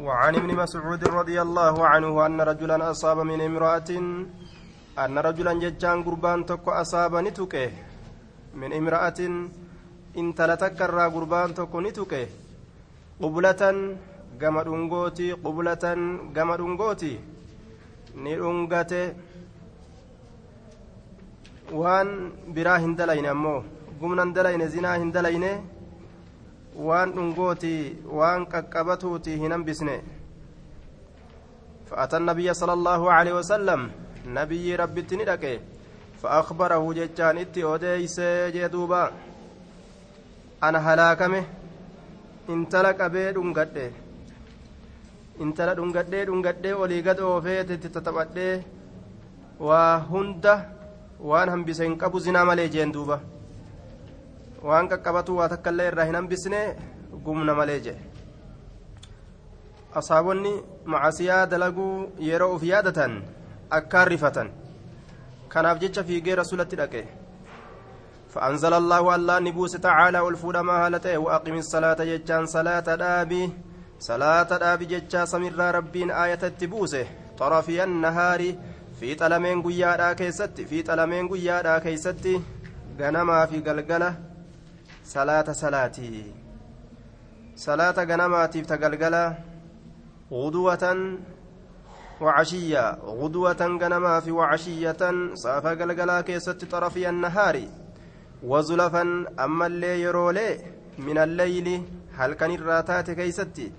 وعن ابن مسعود رضي الله عنه أن رجلا أصاب من امرأة أن رجلا ججان قربان تكو أصاب نتكه من امرأة إن تلتكر قربان تكو نتكه قبلة dhungooti qublatan gama dhungooti ni dhungate waan biraa hin dalayne ammoo zinaa hin dalayne waan dhungooti waan qaqqabatuuti hin hambisne فأتى النبي صلى الله عليه وسلم نبي ربي تندك فأخبره جتان إتي أوديس جدوبا أنا dhungadhee dhungadhee olii gad oofeetitti taphadhee waa hunda waan hambise hin qabu zinaa malee jeen duuba waan qaqqabatu waa takkaillee irraa hin hambisne gumna malee jee asaabonni macasiyaa dalaguu yeroo uf yaadatan akkaan rifatan kanaaf jecha fiigee rasulatti dhaqe فأنزل الله الله نبوس تعالى والفود ما هالته وأقم الصلاة جتان صلاة دابي صلاة دابي جتا سمر ربين آية التبوسه طرفي النهار في طلمين قيادا كيست في طلمين قيادا كيست غنما في صلاة صلاتي صلاة غنما تفتقلقلة غدوة وعشية غدوة غنما في وعشية صافا قلقلة كيست طرفي النهار وزلفا أما اللي يرولي من الليل هل كان الراتات كيستي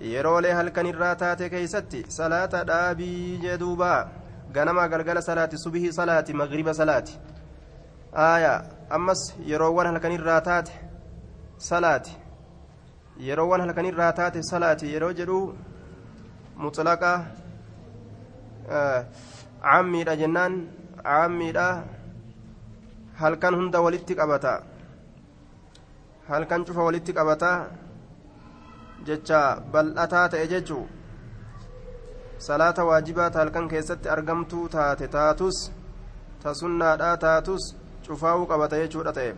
يرولي هل كان الراتات كيستي صلاة دابي جدوبا غنما قلقل صلاة صبح صلاة مغرب صلاة هل كان الراتات صلاة يروون هل كان الراتات صلاة يرو جدو مطلقة آه عمي جنان عمي halkan hunda walitti qabata halkan cufa walitti qabata jecha bal'ataa ta'e jechuu salaata waajibaata halkan keessatti argamtuu taate taatus ta sunnaadhaa taatus cufaa'uu qabata jechuudha ta'e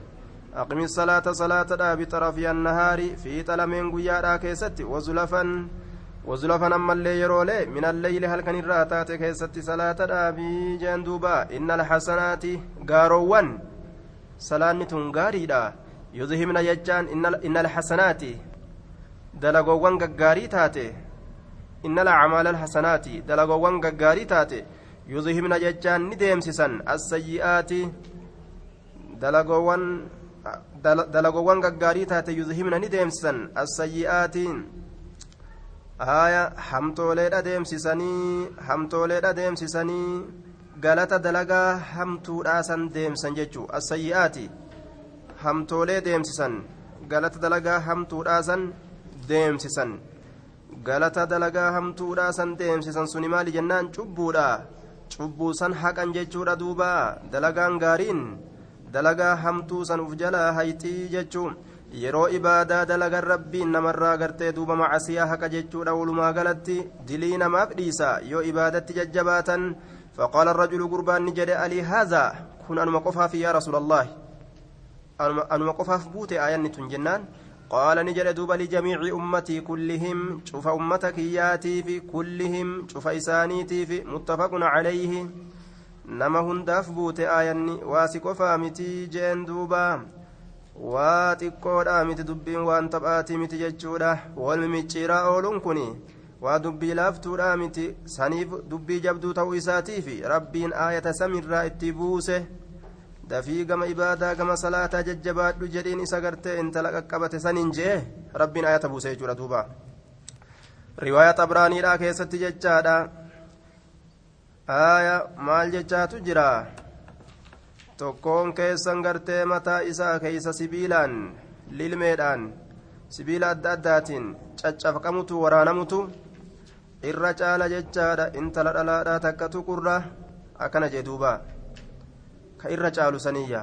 الصلاة صلاة بطرف النهار في طلمين قيادا كيستي وزلفا وزلفا أما اللي يرولي من الليل هل كان الراتات كيستي صلاة أبي جندوبا إن الحسنات قاروان salaanni tun gaariidha yudhimna jechaan inna alxasanaati dalagoowwan gaggaarii taate inna alacmaala alxasanaati dalagoowwan gaggaarii taate yudhimna jechaan ni deemsisan assayyi'aati dalagoowwan gaggaarii taate yudhimna ni deemsisan. Assayyi'aati haya hamtooleedha deemsisanii hamtooleedha deemsisanii galata dalagaa hamtuudhaasan deemsan jechuu. Assayyi'aati. Hamtoolee deemsisan galata dalagaa hamtuudhaasan deemsisan. Galata dalagaa hamtuudhaasan deemsisan suni maali jennaan? Cubbuudha. Cubbuusan haqan jechuudha duuba. Dalagaan gaariin dalagaa hamtuusan uf jalaa hayxii jechuu yeroo ibaadaa dalagan rabbiin namarraa gartee duuba macasiyaa haqa jechuudha walumaa galatti dilii namaaf dhiisa yoo ibaadatti jajjabaatan فقال الرجل قربان نجد ألي هذا كن أنما قفاف يا رسول الله أنما قفاف بوت آيان جنان قال نجد دوب لجميع أمتي كلهم شوف أمتك ياتي في كلهم شوف إسانيتي في متفق عليه نما هنداف بوت آيان واسي قفامتي جين دوبا waa xiqqoodha miti dubbiin waan taphaati miti jechuudha wal micciiraa ooluun kuni waa dubbii laaftuudha miti saniif dubbii jabduu ta'uu isaatiifi rabbiin aayata samirraa itti buuse dafii gama ibaadaa gama salaataa jajjabaadhu jedhiin isa gartee intala qaqqabate saniin jee rabbiin aayata buuse jechuudha duuba riwaaya xabraaniidhaa keessatti jechaadha aaya maal jechaatu jira? Tokkoon keessan gartee mataa isaa keeysa sibiilaan lilmeedhaan sibiila adda addaatiin caccafaqamutu waraanamutu irra caala jechaadha intala dhalaadhaa takka tuqurra akkana jee duuba. Ka irra caalu saniyya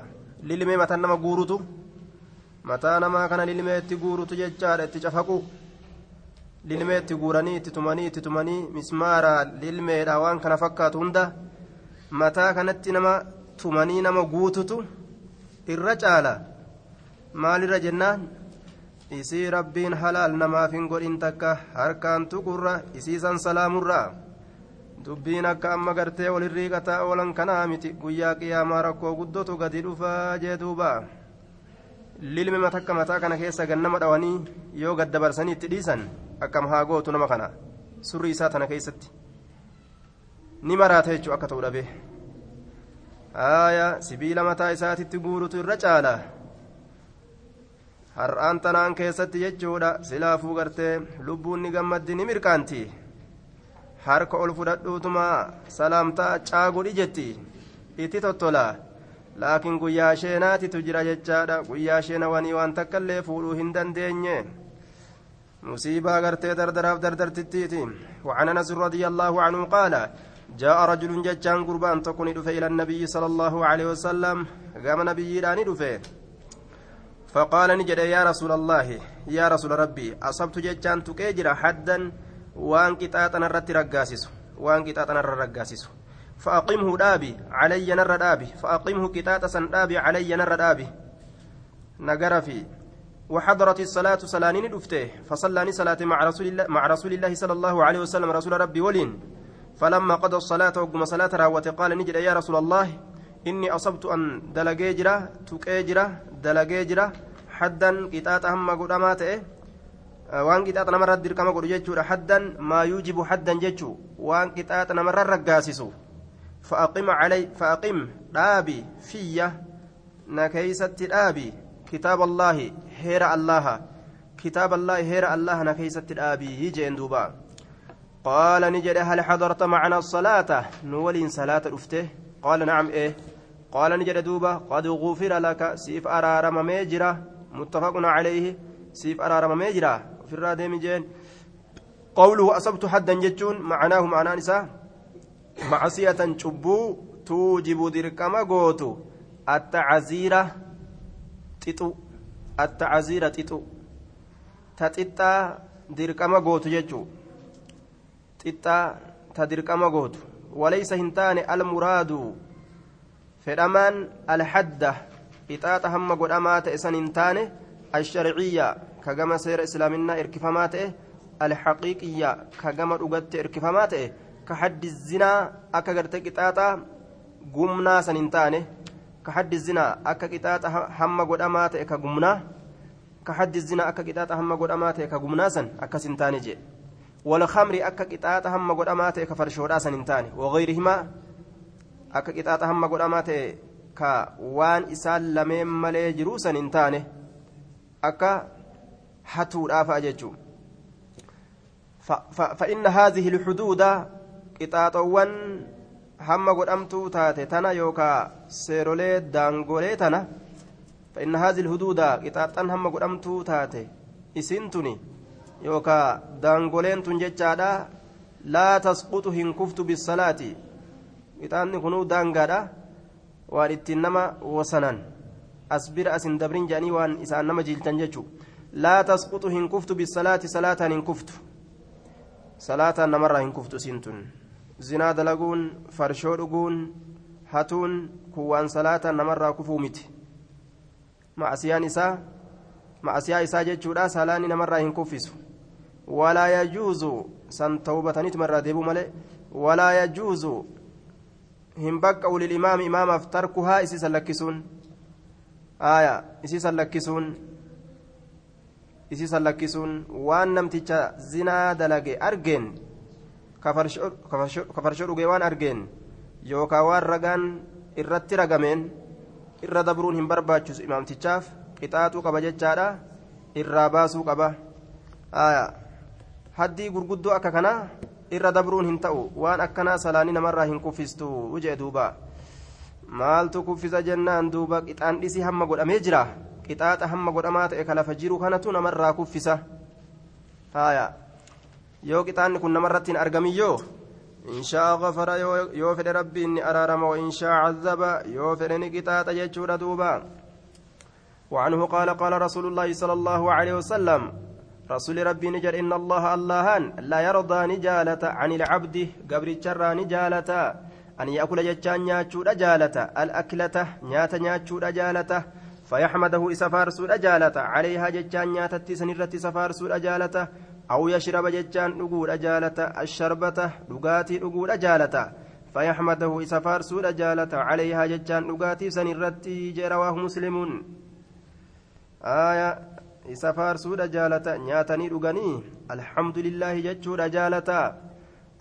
lilmee mataan nama guurutu mataa namaa kana lilmee itti guurutu jechaadha itti cafaqu lilmee itti guuranii itti tumanii itti tumanii mismaara lilmeedha waan kana fakkaatu hunda mataa kanatti nama tumanii nama guututu irra caala maalirra jennaan isii rabbiin halaal namaaf hin godhin takka harkaan tuqurra isiisan salaamurraa dubbiin akka amma gartee walirrii qataa oolan kanaa miti guyyaa qiyaamaa rakkoo guddotu gadi dhufaa jee duuba lilmi matakka mataa kana keessa gannama dhawanii yoo gad dabarsanii itti dhiisan akkam haa gootu nama kana? Surri isaa tana keessatti. Ni maraata jechuu akka ta'u dhabe haaya sibiila mataa isaatitti guurutu irra caala. Har'aan tanaan keessatti jechuudha. Silaafuu gartee lubbuun ni gammaddi ni mirkaanti. Harka ol fudhadhuutuma salaamtaa caagudhi jetti. Itti tottola. Laakiin guyyaa sheenaatitu jira jechaadha. Guyyaa sheenawanii waan takka illee fuudhuu hin dandeenye musiibaa gartee dardaraaf dardartittiiti أنس رضي الله عنه قال جاء رجل ججان قربان تكون دفه إلى النبي صلى الله عليه وسلم. قام نبي داني دفه فقال نجد يا رسول الله يا رسول ربي أصبت ججان تكيجر حدا وان قطاطنا رت رغاسس وان قطاطنا رغاسس فاقمه دابي علي نر دابي. فاقمه قطاطا سن دابي علي نر دابي. نغر في وحضرت الصلاة سلانين دفته فصلاني صلاة مع رسول الله مع رسول الله صلى الله عليه وسلم رسول ربي ولين. فلما قضى الصلاة وقم صلاة راوت قال نجد يا رسول الله إني أصبت أن دلجيجرة تكيجرة دلجيجرة حدا قطعة هم قدامات waan qixaaxa namarra dirqama godhu jechuudha haddan maa yuujibu haddan jechuu waan qixaaxa namarra raggaasisu fa'aqim dhaabi fiyya na keeysatti dhaabi kitaaba allaahi heera allaha kitaaba allaahi heera allaha na keeysatti dhaabii jeen duuba qaala ni jedhe hal xadarta macna salaata nu waliin salaata dhufte qaala nacam ee qaala ni jedhe duuba qad gufira laka siif araaramamee jira muttafaqun calayhi siif araaramamee jira ofirraa deemi jeen qawluhu asabtu haddan jechuun macnaahu macnaan isaa macsiyatan cubbuu tuujibu dirqama gootu attacaziira xixu xixu ta xixxaa dirqama gootu jechuu xixxaa ta dirqama gootu walaysa hin taane almuraadu fedhamaan alhadda ixaaxa hamma godhamaa ta'e san hin taane الشرعية كجما سير إسلامنا إركفامات الحقيقية كجما رجت إركفامات كحد الزنا أكا قرت قطاطا قمنا سننتانه كحد الزنا أكا قطاطا هم قدامات إكا قمنا كحد الزنا أكا قطاطا هم قدامات إكا قمنا سن أكا سنتاني جي والخمر أكا قطاطا هم قدامات إكا فرشودا سننتاني وغيرهما أكا قطاطا هم قدامات ka waan isaan lameen malee jiruu san hin taane akka hatuudhaafa jechuun فإن هذه الحدود قطاطوان هم قدمتو تاتي تنا يوكا سيرولي دانغولي تنا فإن هذه الحدود قطاطان هم قدمتو تاتي إسنتني يوكا دانغولين تنججادا لا تسقط هنكفت بالصلاة قطاطني كنو دانغادا waan ittiin nama wasanan as bira asin dabrin jedhanii waan isaan nama jiiltan jechuun laa tasqutu hin kuftu bisalaati salaataan hin zinaa dalaguun farshoo dhuguun hatuun kun waan salaataan namarraa kufuu miti ma'asiyaan isaa ma'asiyaa isaa jechuudha salaanni namarraa hin kuffisu walaa yajuuzu san tawbataniitu marraa deebuu malee walaa yajuuzu hin baqqa'u lilimaami imaamaaf tarkuhaa isii sallakkisuun aaya isii sallakkisuun isii sallakkisuun waan namticha zinaa dalage argeen ka farshoo dhugee waan argeen yookaan waan ragaan irratti ragameen irra dabruun hin barbaachisu imaamtichaaf qixaaxuu qaba jechaadha irraa baasuu qaba haddii gurguddoo akka kanaa irra dabruun hin ta'u waan akkanaa salaanii namarraa hin kuffistu ujee duuba maaltu kuffisa jennaan duuba qixaan dhisii hamma godhamee jira qixaaxa hamma godhamaa ta'e kalafa jiru kanatu namarraa kuffisa haaya yoo qixaanni kun namarratti hin argamiyyoo inshaa gafara yoo fedhe rabbiin ni araarama wainshaa cazaba yoo fedhe ni qixaaxa jechuudha duuba. وعنه قال قال رسول الله صلى الله عليه وسلم رسول ربي نجر إن الله اللهان لا يرضى نجالة عن العبد قبر الشر نجالة أن يأكل جتان نياتشو رجالة الأكلة نيات نياتشو رجالة فيحمده إسفار سود أجالة عليها جتان نياتتي سنرتي سفار سود أجالة أو يشرب جتان نقول أجالة الشربة نقاتي نقول أجالة. فيحمده إسفار سود أجالة عليها جتان نقاتي سنرتي جرواه مسلم. آية إسفار سود أجالة نياتني نقاني الحمد لله جتشود أجالة.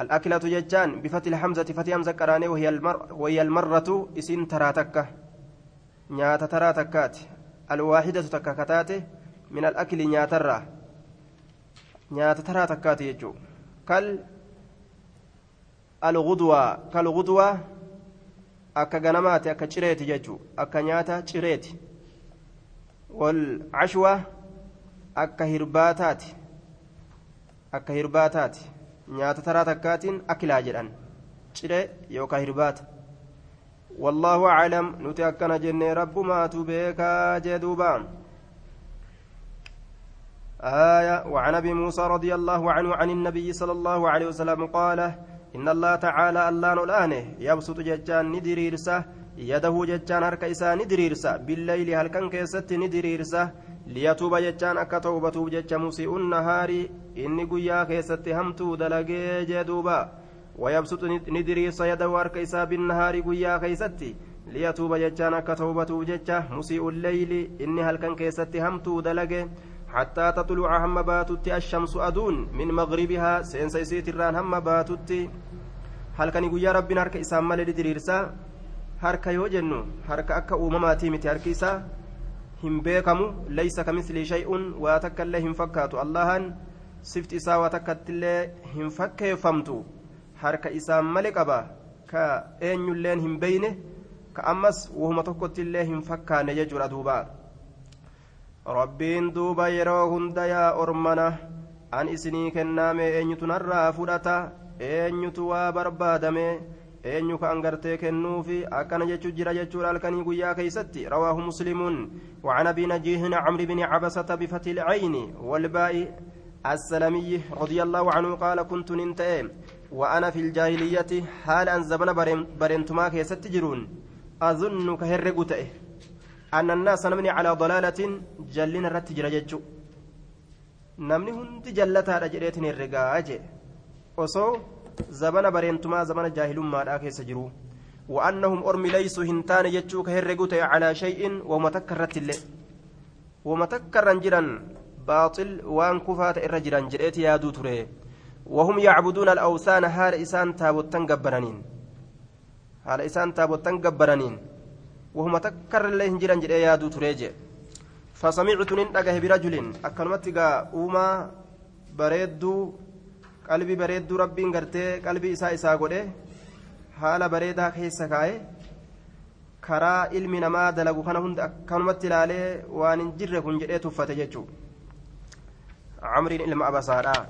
الأكلة جتان بفتح الحمزة فتح حمزة قراني وهي, المر وهي المرة إسين taraa takkaati alwaahidatu takka kataate min alakli nyaatarraa nyaata taraa takkaati jechuu kal algudwaa kalgudwaa akka ganamaati akka cireeti jechuu akka nyaata cireeti walcashwa akka hirbaataati akka hirbaataati nyaata taraa takkaatiin akilaa jedhan ciree yookaan hirbaata والله أعلم نتأكن جنة رب ما تبيكا جدوبا آية وعن أبي موسى رضي الله عنه عن النبي صلى الله عليه وسلم قال إن الله تعالى الله نلانه يبسط ججان ندريرسه يده ججان هرك إسا ندريرسه بالليل هل كان كيست ندريرسه ليتوب ججان أكا توبة جج مسيء النهار إني قيا كيست همتو دلقي جدوبا. ويبسط ندريس يده harka isaa بالنهار guyyaa keeysatti liyatuuba jechaan akka tawbatuuf jecha musii'u lleyli inni halkan keessatti hamtuu dalage حتى تطلع هم باتت الشمس أدون من مغربها. سينس إسيتران هم باتت هل كان يقول يا ربنا هرك إسام مالي دريرسا هرك يوجنو هرك أكا أمماتي متي هرك إسا. هم بيكمو. ليس كمثل شيء. واتك الله هم فكاتو. اللهن سفت إسا واتكت الله هم فكي فمتو. harka isaan male qaba ka eenyulleen hin beyne ka ammas wahuma tokkottillee hin fakkaanne jechuudha duuba rabbiin duuba yeroo hunda yaa ormana an isinii kennaame eenyutu narraa fudhata eenyutu waa barbaadame eenyu ka angartee kennuufi akkana jechu jira jechuudha halkanii guyyaa keeysatti rawaahu muslimuun وعن ابي نجيه عمرو بن عبسة بفتح العين والباء السلمي رضي الله عنه قال كنت ننتهي وأنا في الجاهلية حال أن زبنا برنتما كيست جرون أظن كهرق تأه أن الناس نمني على ضلالة جلين الرت جرجتشو namni hundi jallataadha jedheetin herregaa jee osoo zabana bareentumaa zabana jaahilummaadhaa keessa jiru وأنهم أرمي ليسوا هنتان يجوك هرقوت على شيء وما تكرت اللي. وما تكرن جرا باطل وان كفات الرجران جريت يا دوتري وهم يعبدون الأوثان هال إسان تابوتان قبرانين هال إسان تابوتان قبرانين وهم تكر الله هنجران جرى يادو تريجي فسمعت نندقه برجل أكلمت أوما bareedduu qalbii bareedduu rabbiin gartee qalbii isaa isaa godhe haala bareedaa keessa kaa'e karaa ilmi namaa dalagu kana hunda akkanumatti ilaalee waan hin jirre kun jedhee tuffate jechuudha camriin ilma abasaadhaa.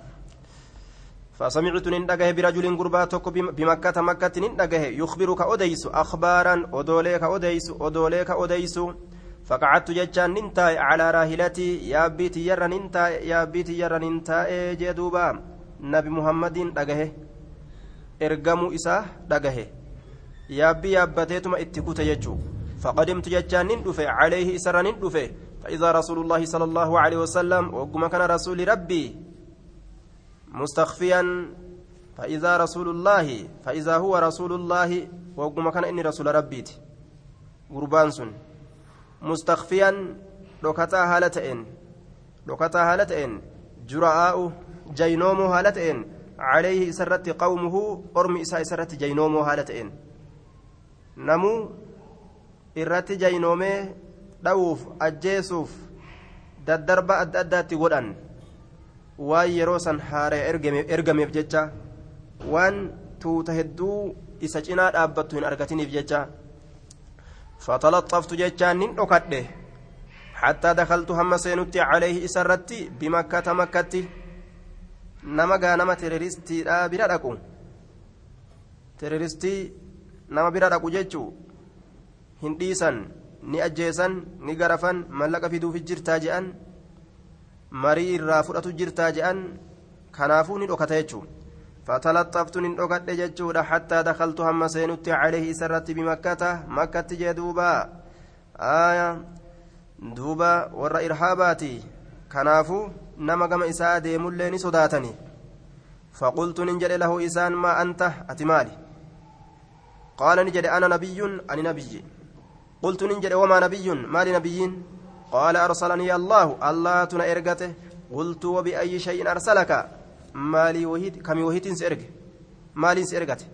فسمعت نندقه برجل قرباتك بمكة مكة نندقه يخبرك أديس أخبارا أدوليك أديس أدوليك أديس فقعدت ججان ننتاي على راهلتي يا بيتي يرى ننتاي يا بيتي يرى ننتاي جدوبا نبي محمد دقه ergamuu isaa dhagahe yaabbii yaabbateetuma itti kute jechuu faqadimtu jechaan nin dhufe calayhi isarra nin dhufe فإذا رسول الله صلى الله عليه وسلم وقم كان رسول ربي مستخفيا فإذا رسول الله فإذا هو رسول الله وقم كان إني رسول ربيت. قربان مستخفيا لوكتا هالتين لوكتا هالتين جراء جينوم هالتين عليه سرت قومه أرمي إساء سرت جينوم هالتين نمو irratti jaynoomee dha'uuf ajjeesuuf daddarba adda addaatti godhan waan yeroo san haaree ergameef jecha waan tuuta hedduu isa cinaa dhaabbattu hin argatiniif jecha fatalaxaftu jechaan nin dhokadhe. Hattaa dakaltu hamma seenutti calayhi isa irratti bimakkata makkatti nama gaa nama teroristiidha bira dhaqu. Teroristii nama bira dhaqu jechuu hin dhiisan ni ajjeesan ni garafan mallaqa fiduufi jirtaa je'an marii irraa fudhatu jirtaa je'an kanaafuu ni dhokata jechuu fatalaxaftu nin dhokadhe jechuudha hattaa dakaltu hamma seenutti calayhi isa irratti bimakkata makkatti jee duuba aaya duuba warra irhaabaati kanaafuu nama gama isaa deemullee ni sodaatani فقلت ننجل له إسان ما أنت أتمالي قال نجد أنا نبي أنا نبي قلت ننجل وما نبي ما نبيين قال أرسلني الله الله تنا إرقته قلت وبأي شيء أرسلك؟ مالي وهيد كم وهيد سيرق مالي سيرقته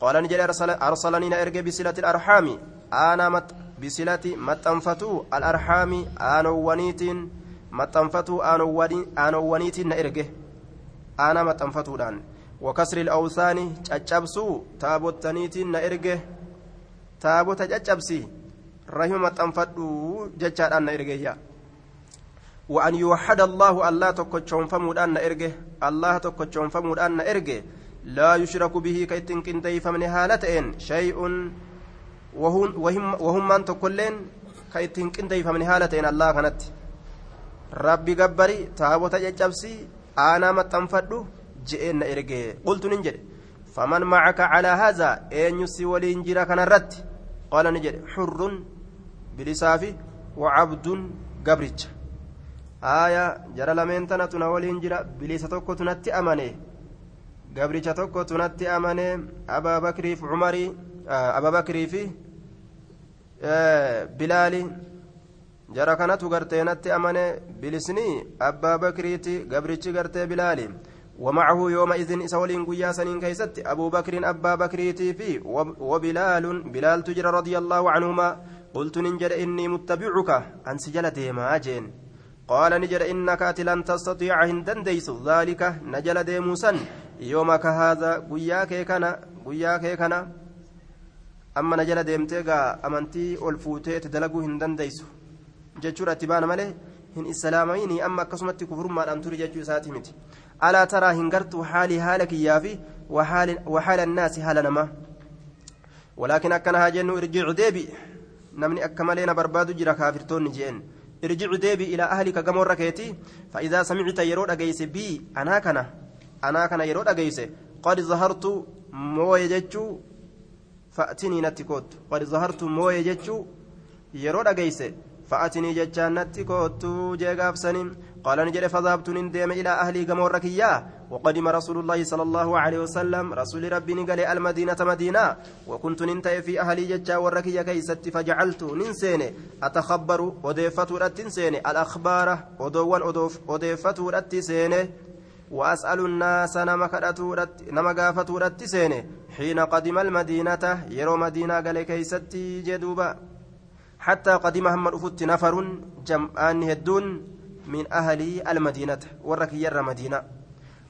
قال نجل أرسل أرسلني نأرق بصلة الأرحام. أنا مت بصلة متنفتو الأرحام أنا ونيت متنفتو أنا ونيت نأرقه أنا متنفتو دان. وكسر الأوثان تشبسو تابوتنيت نأرقه تابوت تشبسي رحمة متنفتو جتشار أن نأرقه وأن يوحد الله الله تكتشون فمودان نأرقه الله تكتشون فمودان نأرقه لا يشرك به كيتن كنتي فمن هالتين شيء. وهم وهم من تكلين كيتن كنتي فمن هالتين الله كانت. ربي قبري تابوت ججبسي أنا ما تنفدو جئنا إرجع قلت ننجد فمن معك على هذا أن يسي ولينجرا كان الرد قال نجد حر بلسافي وعبد قبرج آية جرى لمن تنتنا ولينجرا بلساتك تنتي أماني gabricha tokkotu natti amane abaa bakriif cumarii abaa bakrii fi bilaali jara kanatu gartee natti amane bilisni abbaa bakriiti gabrichi gartee bilaali ومعه يومئذ إسولين قيا سنين كيست أبو بكر أبا بكريتي في وبلال بلال تجرى رضي الله عنهما قلت ننجر إني متبعك عن سجلتي ما أجين قال نجر إنك لن تستطيع هندن ديس ذلك نجل ديموسا kee kana amma na jala deemtee gaa amantii ol fuutee itti dalaguu hin dandeessu jechuudha itti baana malee hin islaamaynii amma akkasumatti kufurummaadhaan turi jechuu isaatii miti alaa taraa hin gartuu haalii haala kiyyaa fi وحال الناس حال ولكن أكنها جن ارجع ديبي نمني أكملين برباد جرا كافرتون جين ارجع ديبي إلى أهلك قمر ركيتي فإذا سمعت يرود أجيس بي أنا كنا anaa kana yeroo dhageeyse qad zahartu mooye jechuu fa'atinii natti koottu qad zahartu mooye jechuu yeroo dhageeyse jechaan natti koottu jee gaafsanii قال نجد فذهبت ندم إلى أهلي كما ركيا وقدم رسول الله صلى الله عليه وسلم رسول ربي نقل المدينة مدينة. وكنت ننتهي في أهلي ججا وركيا كيست فجعلت ننسين أتخبر أضيفت رتنسين الأخبار أدوان أضيفت رتسين وأسأل الناس نما كرتورت نما غافتورت سينه حين قدم المدينة يرو مدينة قال كيستي جدوبا. حتى قدم هم رفت نفر جمعان هدون من أهل المدينة ورك ير مدينة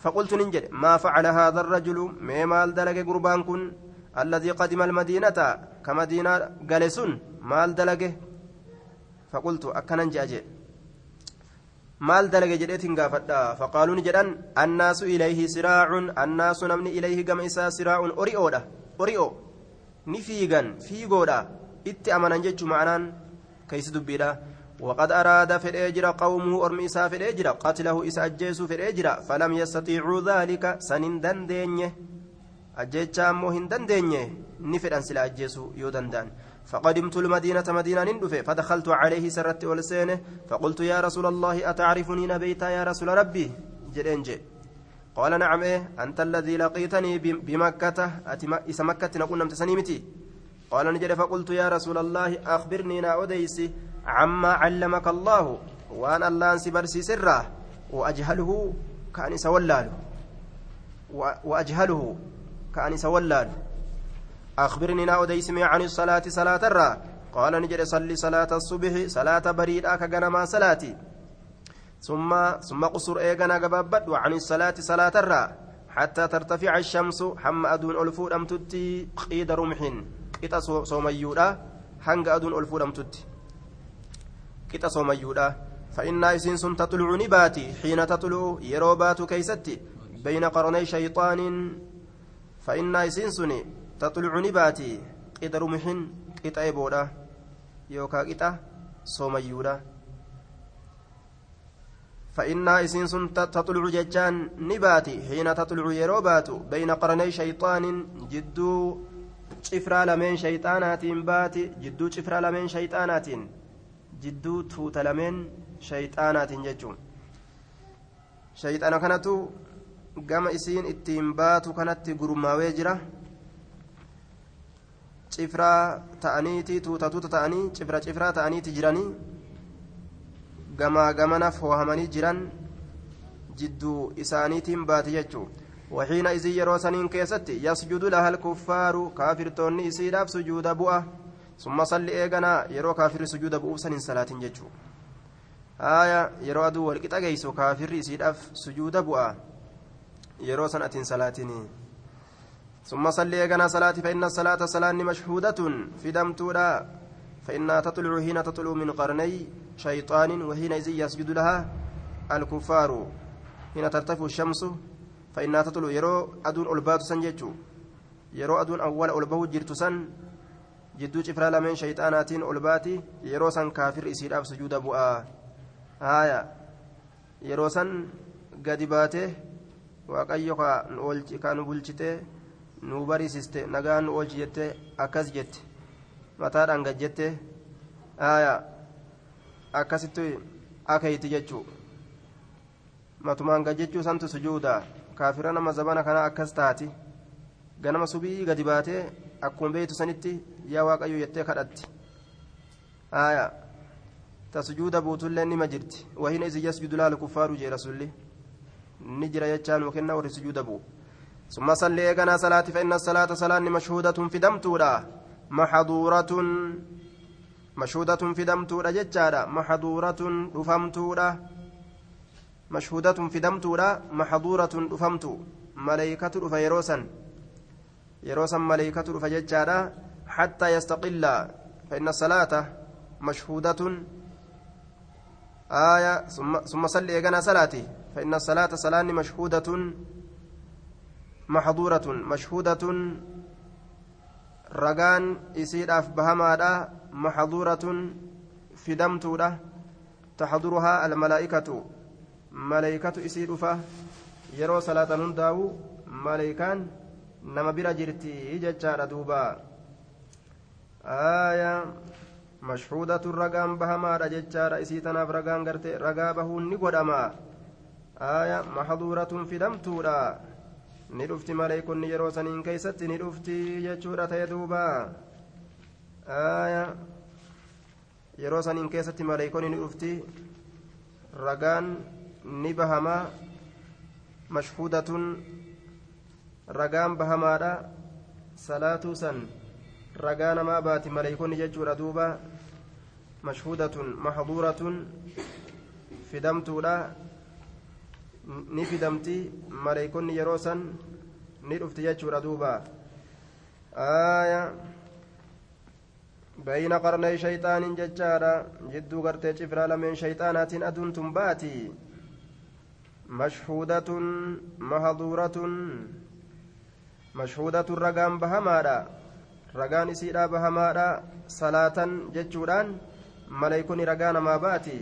فقلت ننجد ما فعل هذا الرجل ما مال دلق قربان كن الذي قدم المدينة كمدينة قالسون مال دلقه فقلت أجي maal dalage jedheetiin gaafadha faqaaluun jedhan annaasu ilayhi siraacun annaasu namni ilayhi gama isaa siraacun ori'oodha ori'o ni fiigan fiigoodha itti amanan jechuu ma'anaan keeysi dubbiidha وقد أراد فديجرا قومه أرمي إسا فديجرا قتله إسا أجيسو فديجرا فلم يستطيعوا ذلك سنين دندينيه أجيتشا أمو هندندينيه نفد أنسلا أجيسو يودندان فقدمت المدينة مدينة ندفة فدخلت عليه سرت ولسانه فقلت يا رسول الله أتعرفني نبيتا يا رسول ربي جرينجي قال نعم إيه أنت الذي لقيتني بمكة إسا مكة نقول نمت سنيمتي قال نجري فقلت يا رسول الله أخبرني ناوديسي عما علمك الله وأن الله برسي سره وأجهله كأني سولاله. وأجهله كأني سولاله. أخبرني نا عن الصلاة صلاة الرا. قال نجد صلي صلاة الصبح صلاة بريد أكا ما صلاتي. ثم ثم قصر إيغانا قبابت وعن الصلاة صلاة الرا. حتى ترتفع الشمس حم أدون ألفود أم تتي قيد رمح قطة صوميودا هنگ أدون ألفود أم تتي قطة صوميودا فإن إسين سن تطلع نباتي حين تطلع يروبات كيستي بين قرني شيطان فإن إسين سني تطلع نباتي قطر محن قطع بودا يوكا قطع صوميودا فإن إسين سن تطلع ججان نباتي حين تطلع يروبات بين قرني شيطان جدو cifraa lameen shayxaanaatiin baati jidduu cifraa lameen shayxaanaatiin jidduu tuuta lameen shayxaanaatiin jechuun. Shayxaana kanatu gama isiin ittiin baatu kanatti gurmaawee jira. Cifraa ta'aniiti tuuta tuuta ta'anii cifra cifraa ta'aniiti jiranii gamaa gamana foohamanii jiran jidduu isaaniitiin baati jechuun waxiina isii yeroo saniin keessatti yasjudu laha alkuffaaru kaafirtoonni isiidhaaf sujuuda bu'a summa salli eeganaa yeroo kaafirri sujuuda bu'uuf saniin salaatiin jechuudha haaya yeroo aduu walqixa geessu kaafirri isiidhaaf sujuuda bu'a yeroo san atiin salaatiin ثم صلي إيقنا صلاة فإن الصلاة صلاة مشهودة في دمتولا فإنها تطلع حين تطلع من قرني شيطان وحينئذ يسجد لها الكفار حين ترتفع الشمس فإنها تطلع يرو أدون ألبات سنججو يرو أدون أول ألبه جرت سن جدو شفرا لمن شيطانات ألباتي يرو سن كافر إسير أف سجود بؤا آية يرو سن قد باته waaqayyo ka nu bulchite nu barisiiste nagaa nu oolchi jette akkas jette mataadhaan gad jette aya akkasitti akeeyti jechuu matumaan gad jechuu santu sujuuda kaafira nama zabana kana akkas taati ganama subii gadi baatee akkuma beeytu sanitti yaa waaqayyo jettee kadhatti aya ta sujuuda buutullee nima jirti wahina isi yasjudu laal kuffaaru jee rasulli ni jira jechaan wakenna warri sujuuda bu'u ثم صلي إيقنا صلاة فإن الصلاة صلاة مشهودة في دمتولا محظورة مشهودة في محظورة رفمتولا مشهودة في دمتولا محظورة رفمتو ملائكة رفا يروسا ملائكة رفا ججارة حتى يستقل. فإن الصلاة مشهودة. آية ثم صلي إيقنا صلاتي. فإن الصلاة صلاة مشهودة. محظورة مشهودة. رجان إسيداف بهمادا محظورة فدمتودا تحضرها الملائكة. ملائكة إسيدفة يرو صلاة هنداو ملائكان نما بira jirti jechaadha duuba aya mashhuudatu ragaan bahamaadha jechaadha isii tanaaf ragaan garte ragaa bahuun ni godhama aya maxduuratun fidamtuudha ni dhufti maleeykonni yeroo saniin keeysatti ni dhufti jechuudha ta'e duuba aya yeroo saniin keessatti maleeykonni ni dhufti ragaan ni bahama mashhuudatun ragaan bahamaadha salaatuu san ragaa namaa baati maleeykonni jechuudha duuba mashhuudatun maxduuratun fidamtuudha ni fidamti maleeykonni yeroo san ni dhufti jechuudha duuba aya bayna qarnay shayxaanin jechaadha jidduu gartee cifraa lameen shayxaanaatiin aduun tun mashhuudatun mahduuratun mashhuudatun ragaan bahamaadha ragaan isiidha bahamaadha salaatan jechuudhaan maleeykonni ragaa namaa baati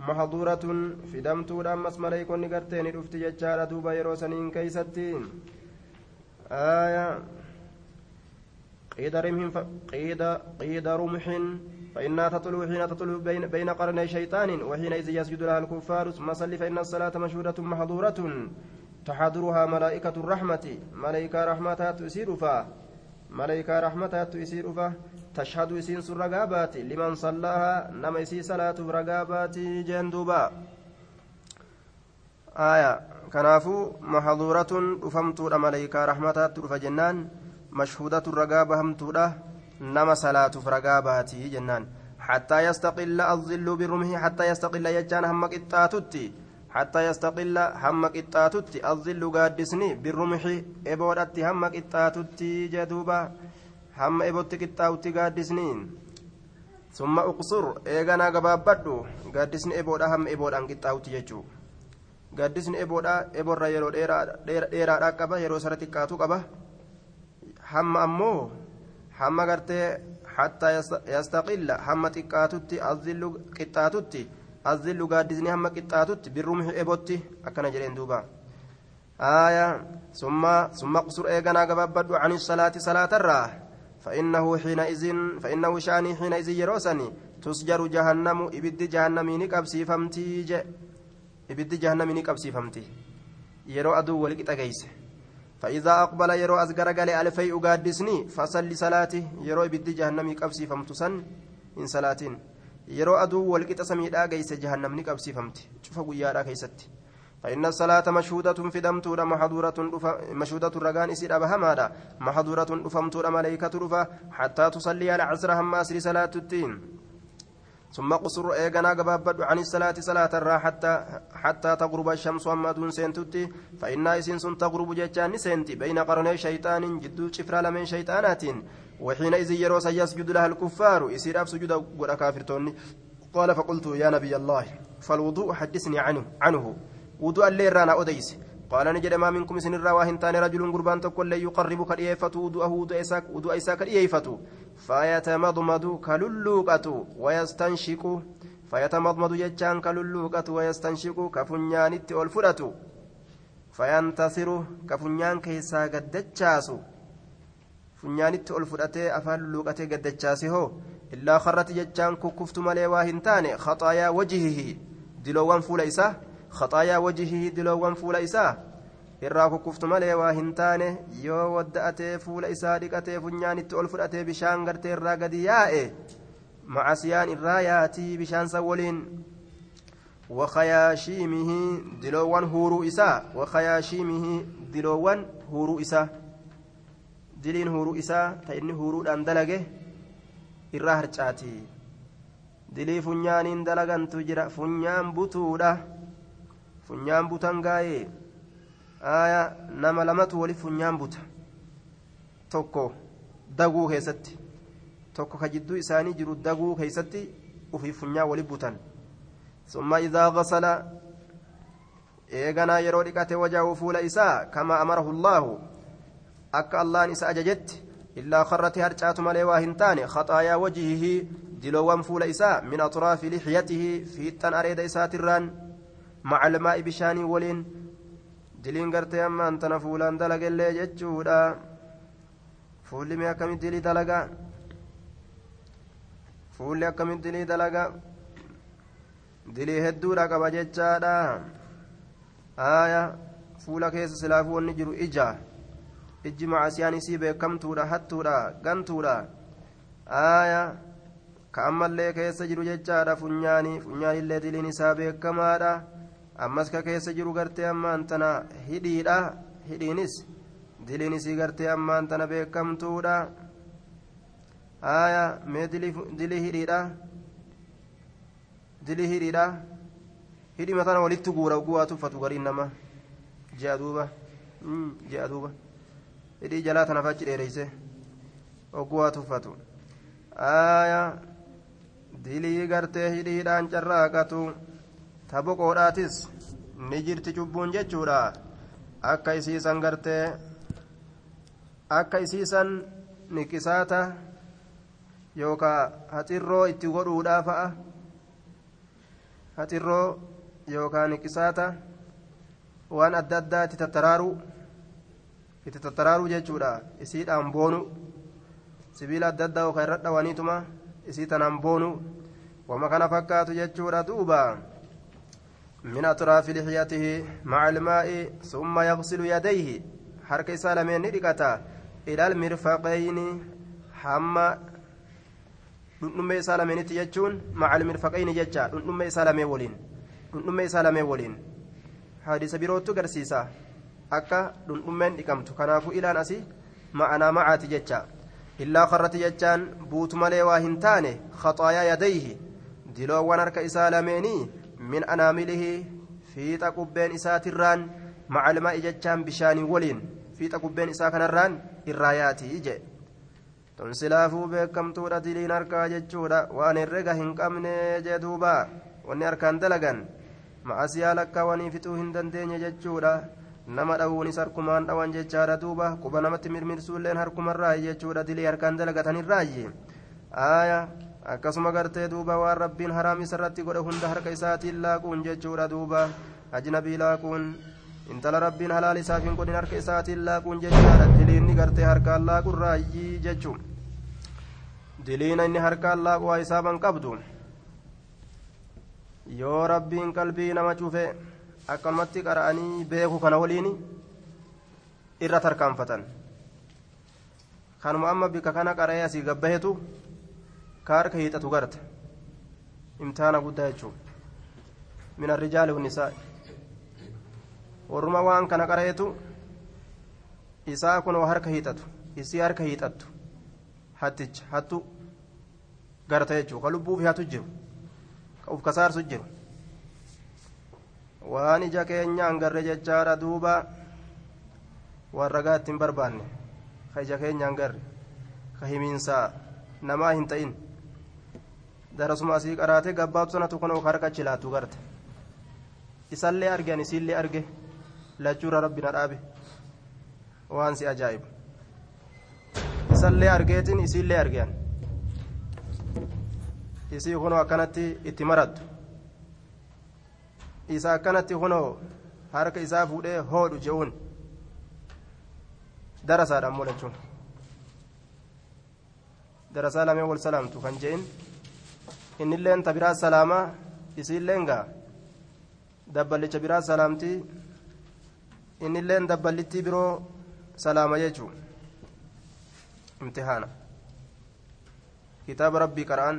محظورة في دمتود أمس ملائكون قرتين رفت ججارة دوبا يروسنين كيستين آية قيد رمح. قيد قيد رمح فإنها تطلع حين تطلع بين, بين قرني شيطان وحينئذ يسجد لها الكفار ثم صل فإن الصلاة مشهورة محظورة. تحضرها ملائكة الرحمة. ملائكة رحمتها تسير فا. ملائكة رحمتها تسير فا. تشهد إسين سر رقابات. لمن صلاها نما إسي صلاة رقابات جندوبا. آية. كنافو محظورة. رفمت ملائكة رحمتها ترف جنان. مشهودة الرقابة همتودا نما صلاة رقابات جنان حتى يستقل الظل برمه حتى يستقل يجان همك التاتتي حتى يستقل همك التاتتي الظل قادسني بالرمح إبودت همك التاتتي جدوبا hamma ebootti qixxaawutti gaaddisniin summa uqsur eeganaa gabaabbadhu gaaddisni eboodha hamma eboodhaan qixxaawutti jechuu gaaddisni eboodha eborra yeroo dheeraadhaa qaba yeroo sara xiqqaatu qaba hamma ammoo hamma gartee hattaa yastaqilla hamma xiqqaatutti azillu qixxaatutti azillu gaaddisni hamma qixxaatutti birrumhi ebotti akkana jedheen duuba آية ثم ثم اقصر إيغانا قبابد عن الصلاة صلاة الراه فإنه حينئذ فإنه شاني حينئذ يروسني ibiddi jahannamii ni qabsiifamtii je ibiddi jahannamii ni qabsiifamtii yeroo aduu wal qixa geeyse فإذا أقبل يرو أزغر قال ألفي أقادسني فصلي صلاتي يرو بدي جهنمي قبسي فمتسن إن صلاتين. يرو أدو والقط سميدا قيس جهنم نقبسي فمت شوف قيادا كيستي. فإن الصلاة مشهودة في دمتورا محظورة مشهودة الرقان إسير أبهمادا محظورة أفمتورا ملائكة رفا حتى تصلي على عصر هم أسري صلاة الدين ثم قصر إيغانا قبابد عن الصلاة صلاة الرا حتى حتى تغرب الشمس وما دون سنتتي فإن إسين سن تغرب جتان سنتي بين قرني شيطان جدو شفرا لمن شيطانات وحينئذ يرو سيسجد لها الكفار يسير أب سجود قد كافرتوني قال فقلت يا نبي الله فالوضوء حدثني عنه عنه. وضوء الليل رانا أديس. قال نجد ما منكم سن الرواهن تاني رجل قربان تقول لي يقرب كريفة وضوءه وضوء إساك وضوء إساك كريفة فيتمضمض كللوقة ويستنشق. فيتمضمض جتان كللوقة ويستنشق. كفنيانت والفرة. فينتصر. كفنيان كيسا قدتشاس فنيانت والفرة أفال لوقة قدتشاس هو إلا خرت جتان ككفت ملي واهنتان خطايا وجهه. دلوان فول إساه خطايا وجهه دلوان فول irraa kukkuftu malee waa hin taane yoo wadda'atee fuula isaa dhiqatee funyaanitti ol fudhatee bishaan gartee irraa gadi yaa'e macasiyaan irraa yaatii bishaan san waliin. Wakayaashiimihi diloowwan huuruu isaa wakayaashiimihi diloowwan huuruu isaa. Diliin huuruu isaa ta inni huuruudhaan dalage irraa harcaati. Dilii funyaaniin dalagantu jira funyaan butuudha. Funyaan butan gaa'ee aya nama lamatu wali funyaan buta tokko daguu keessatti tokko ka jidduu isaanii jiru daguu keessatti ufii funyaan wali butan summa idaa gasala eeganaa yeroo dhiqate wajahu fuula isaa kama amarahu allaahu akka allahan isa ajajetti illaa karrati harcaatu malee waa hin taane khaxaayaa wajihihi diloowwan fuula isaa min atraafi lixyatihi fiixxan areeda isaatirraan maca bishaanii waliin diliin gartee ammaan tana fuulaan dalagellee jechuudha fuulli mee akkamitti dilii dalagaa fuulli akkamitti dilii dalagaa dilii hedduudha qaba jechaadha aaya fuula keessa silaafuu wanni jiru ija ijji macasiyaan isii beekamtuudha hattuudha gantuudha aaya ka ammallee keessa jiru jechaadha funyaanii funyaanillee diliin isaa beekamaadha ammas ka keessa jiru gartee ammaan tana hidhiidha hidhiinis diliin isii gartee ammaan tana beekamtuudha aya mee dilii hidhiidha dilii hidhiidha hidhima tana walitti guura guwaa tuffatu gariin nama ji'a duuba ji'a duuba hidhii jalaa tanaaf achi dheereyse ogguwaa tuffatu aya dilii gartee hidhiidhaan carraaqatu ta boqoodhaatis ni jirti cubbuun jechuudha akka isiisan gartee akka isiisan niqisaata yookaan haxirroo itti godhuudhaa fa'a haxirroo yookaan niqisaata waan adda addaa itti tattaraaruu itti tattaraaruu jechuudha isiidhaan boonu sibiila adda addaa yookaan irra dhawaniituma isii tanaan boonu wama kana fakkaatu jechuudha duuba. من أطراف لحيته مع الماء ثم يغسل يديه حركة سالمين ندقتا إلى المرفقين حما dhundhummee isaa lameenitti jechuun macal mirfaqayni jecha dhundhummee isaa lamee waliin dhundhummee isaa lamee waliin hadiisa birootu garsiisa akka dhundhummeen dhiqamtu kanaafuu ilaan asii ma'anaa macaati jecha illaa karrati jechaan buutu malee waa hin taane khaxaayaa yadayhi diloowwan harka isaa lameenii min anaamilihi fiixa qubbeen isaatirraan macalmaa'i jechaan bishaanii waliin fiixa qubbeen isaa kanarraan irraa yaatii jee tun silaafuu beekamtuudha diliin harkaa jechuudha waan herrega hin qabne jee duuba wanni harkaan dalagan ma'asiyaa lakkaawanii fixuu hin dandeenye jechuudha nama dhawuunis harkumaan dhawan jechaadha duuba quba namatti mirmirsuulleen harkumarraayi jechuudha dilii harkaan dalagatanirraayi aayaa akkasuma gartee duuba waan rabbiin haraam isarratti godhe hunda harka isaatiin laaquun jechuudha duuba. Ajnabii laaquun intala rabbiin halaal isaaf hin godhin harka isaatiin laaquun jechaadha diliinni gartee harkaan laaqurraayyii jechuun diliina inni harkaan laaqu waa isaaban qabdu? Yoo rabbiin qalbii nama cufe akkanumatti qara'anii beeku kana waliin irra tarkaanfatan. Kanuma amma bika kana qara'ee asii gabbahetu ka harka hiixatu garte imtihaana guddaa jechuudha. Min arrijaali hunnisaa warruma waan kana qara'eetu isaa kunoo harka hiixatu isii harka hiixattu hatticha hattu garta jechuudha ka lubbuufi hatu jiru ka uf kasaarsu jiru. Waan ija keenyaan garre jechaadha duuba waan ragaa ittiin barbaanne ka ija keenyaan garre ka himiinsaa namaa hin darasuma asii qaraate gabbaabsanatu kun harka achi laatu garte. Isallee arge ani isiillee arge. Lachuura rabbi na dhaabe. Waan si ajaa'ibu. Isallee argeetin isiillee argean isii kunoo akkanatti itti marattu. Isa akkanatti kunoo harka isaa fuudhee hoodhu je'uun darasaadhaan mulachuun darasaa lamee wal salaamtu kan je'in innilleen ta biraa salaamaa isiilleen gaa dabballicha biraa salaamtii innilleen dabballittii biroo salaama jechuu imtihaana kitaaba rabbii qara'an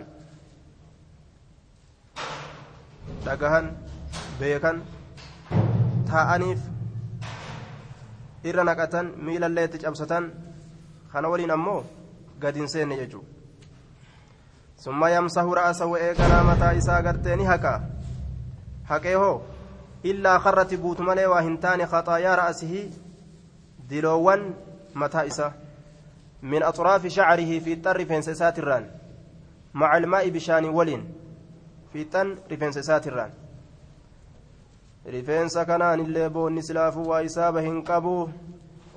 dhagahan beekan taa'aniif irra naqatan miilallee itti cabsatan kana waliin ammoo gadi seenne jechuudha summa yamsahu ra'asahu eeganaa mataa isaa gartee ni haqa haqee hoo illaa karratti guutu malee waa hin taane khaxaayaa ra'asihii diloowwan mataa isaa min axraafi shacarihi fiixan rifeensa isaatirraan maca ilmaa'i bishaanii waliin fiixan rifeensa isaatirraan rifeensa kanaan illee boonni silaafuu waa isaaba hin qabu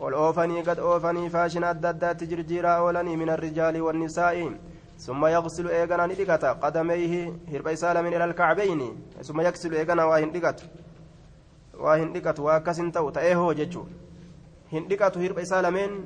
ol oofanii gad oofanii faashina adda addaatti jirjiiraa oolanii min arrijaali wannisaa'i ثم يغسل إيغانا ندقتا. قدميه هرب إسالة من إلى الكعبين. ثم يغسل إيغانا واهن دقت واهن دقت واكسن تو تأيهو ججو. هن دقت هرب إسالة من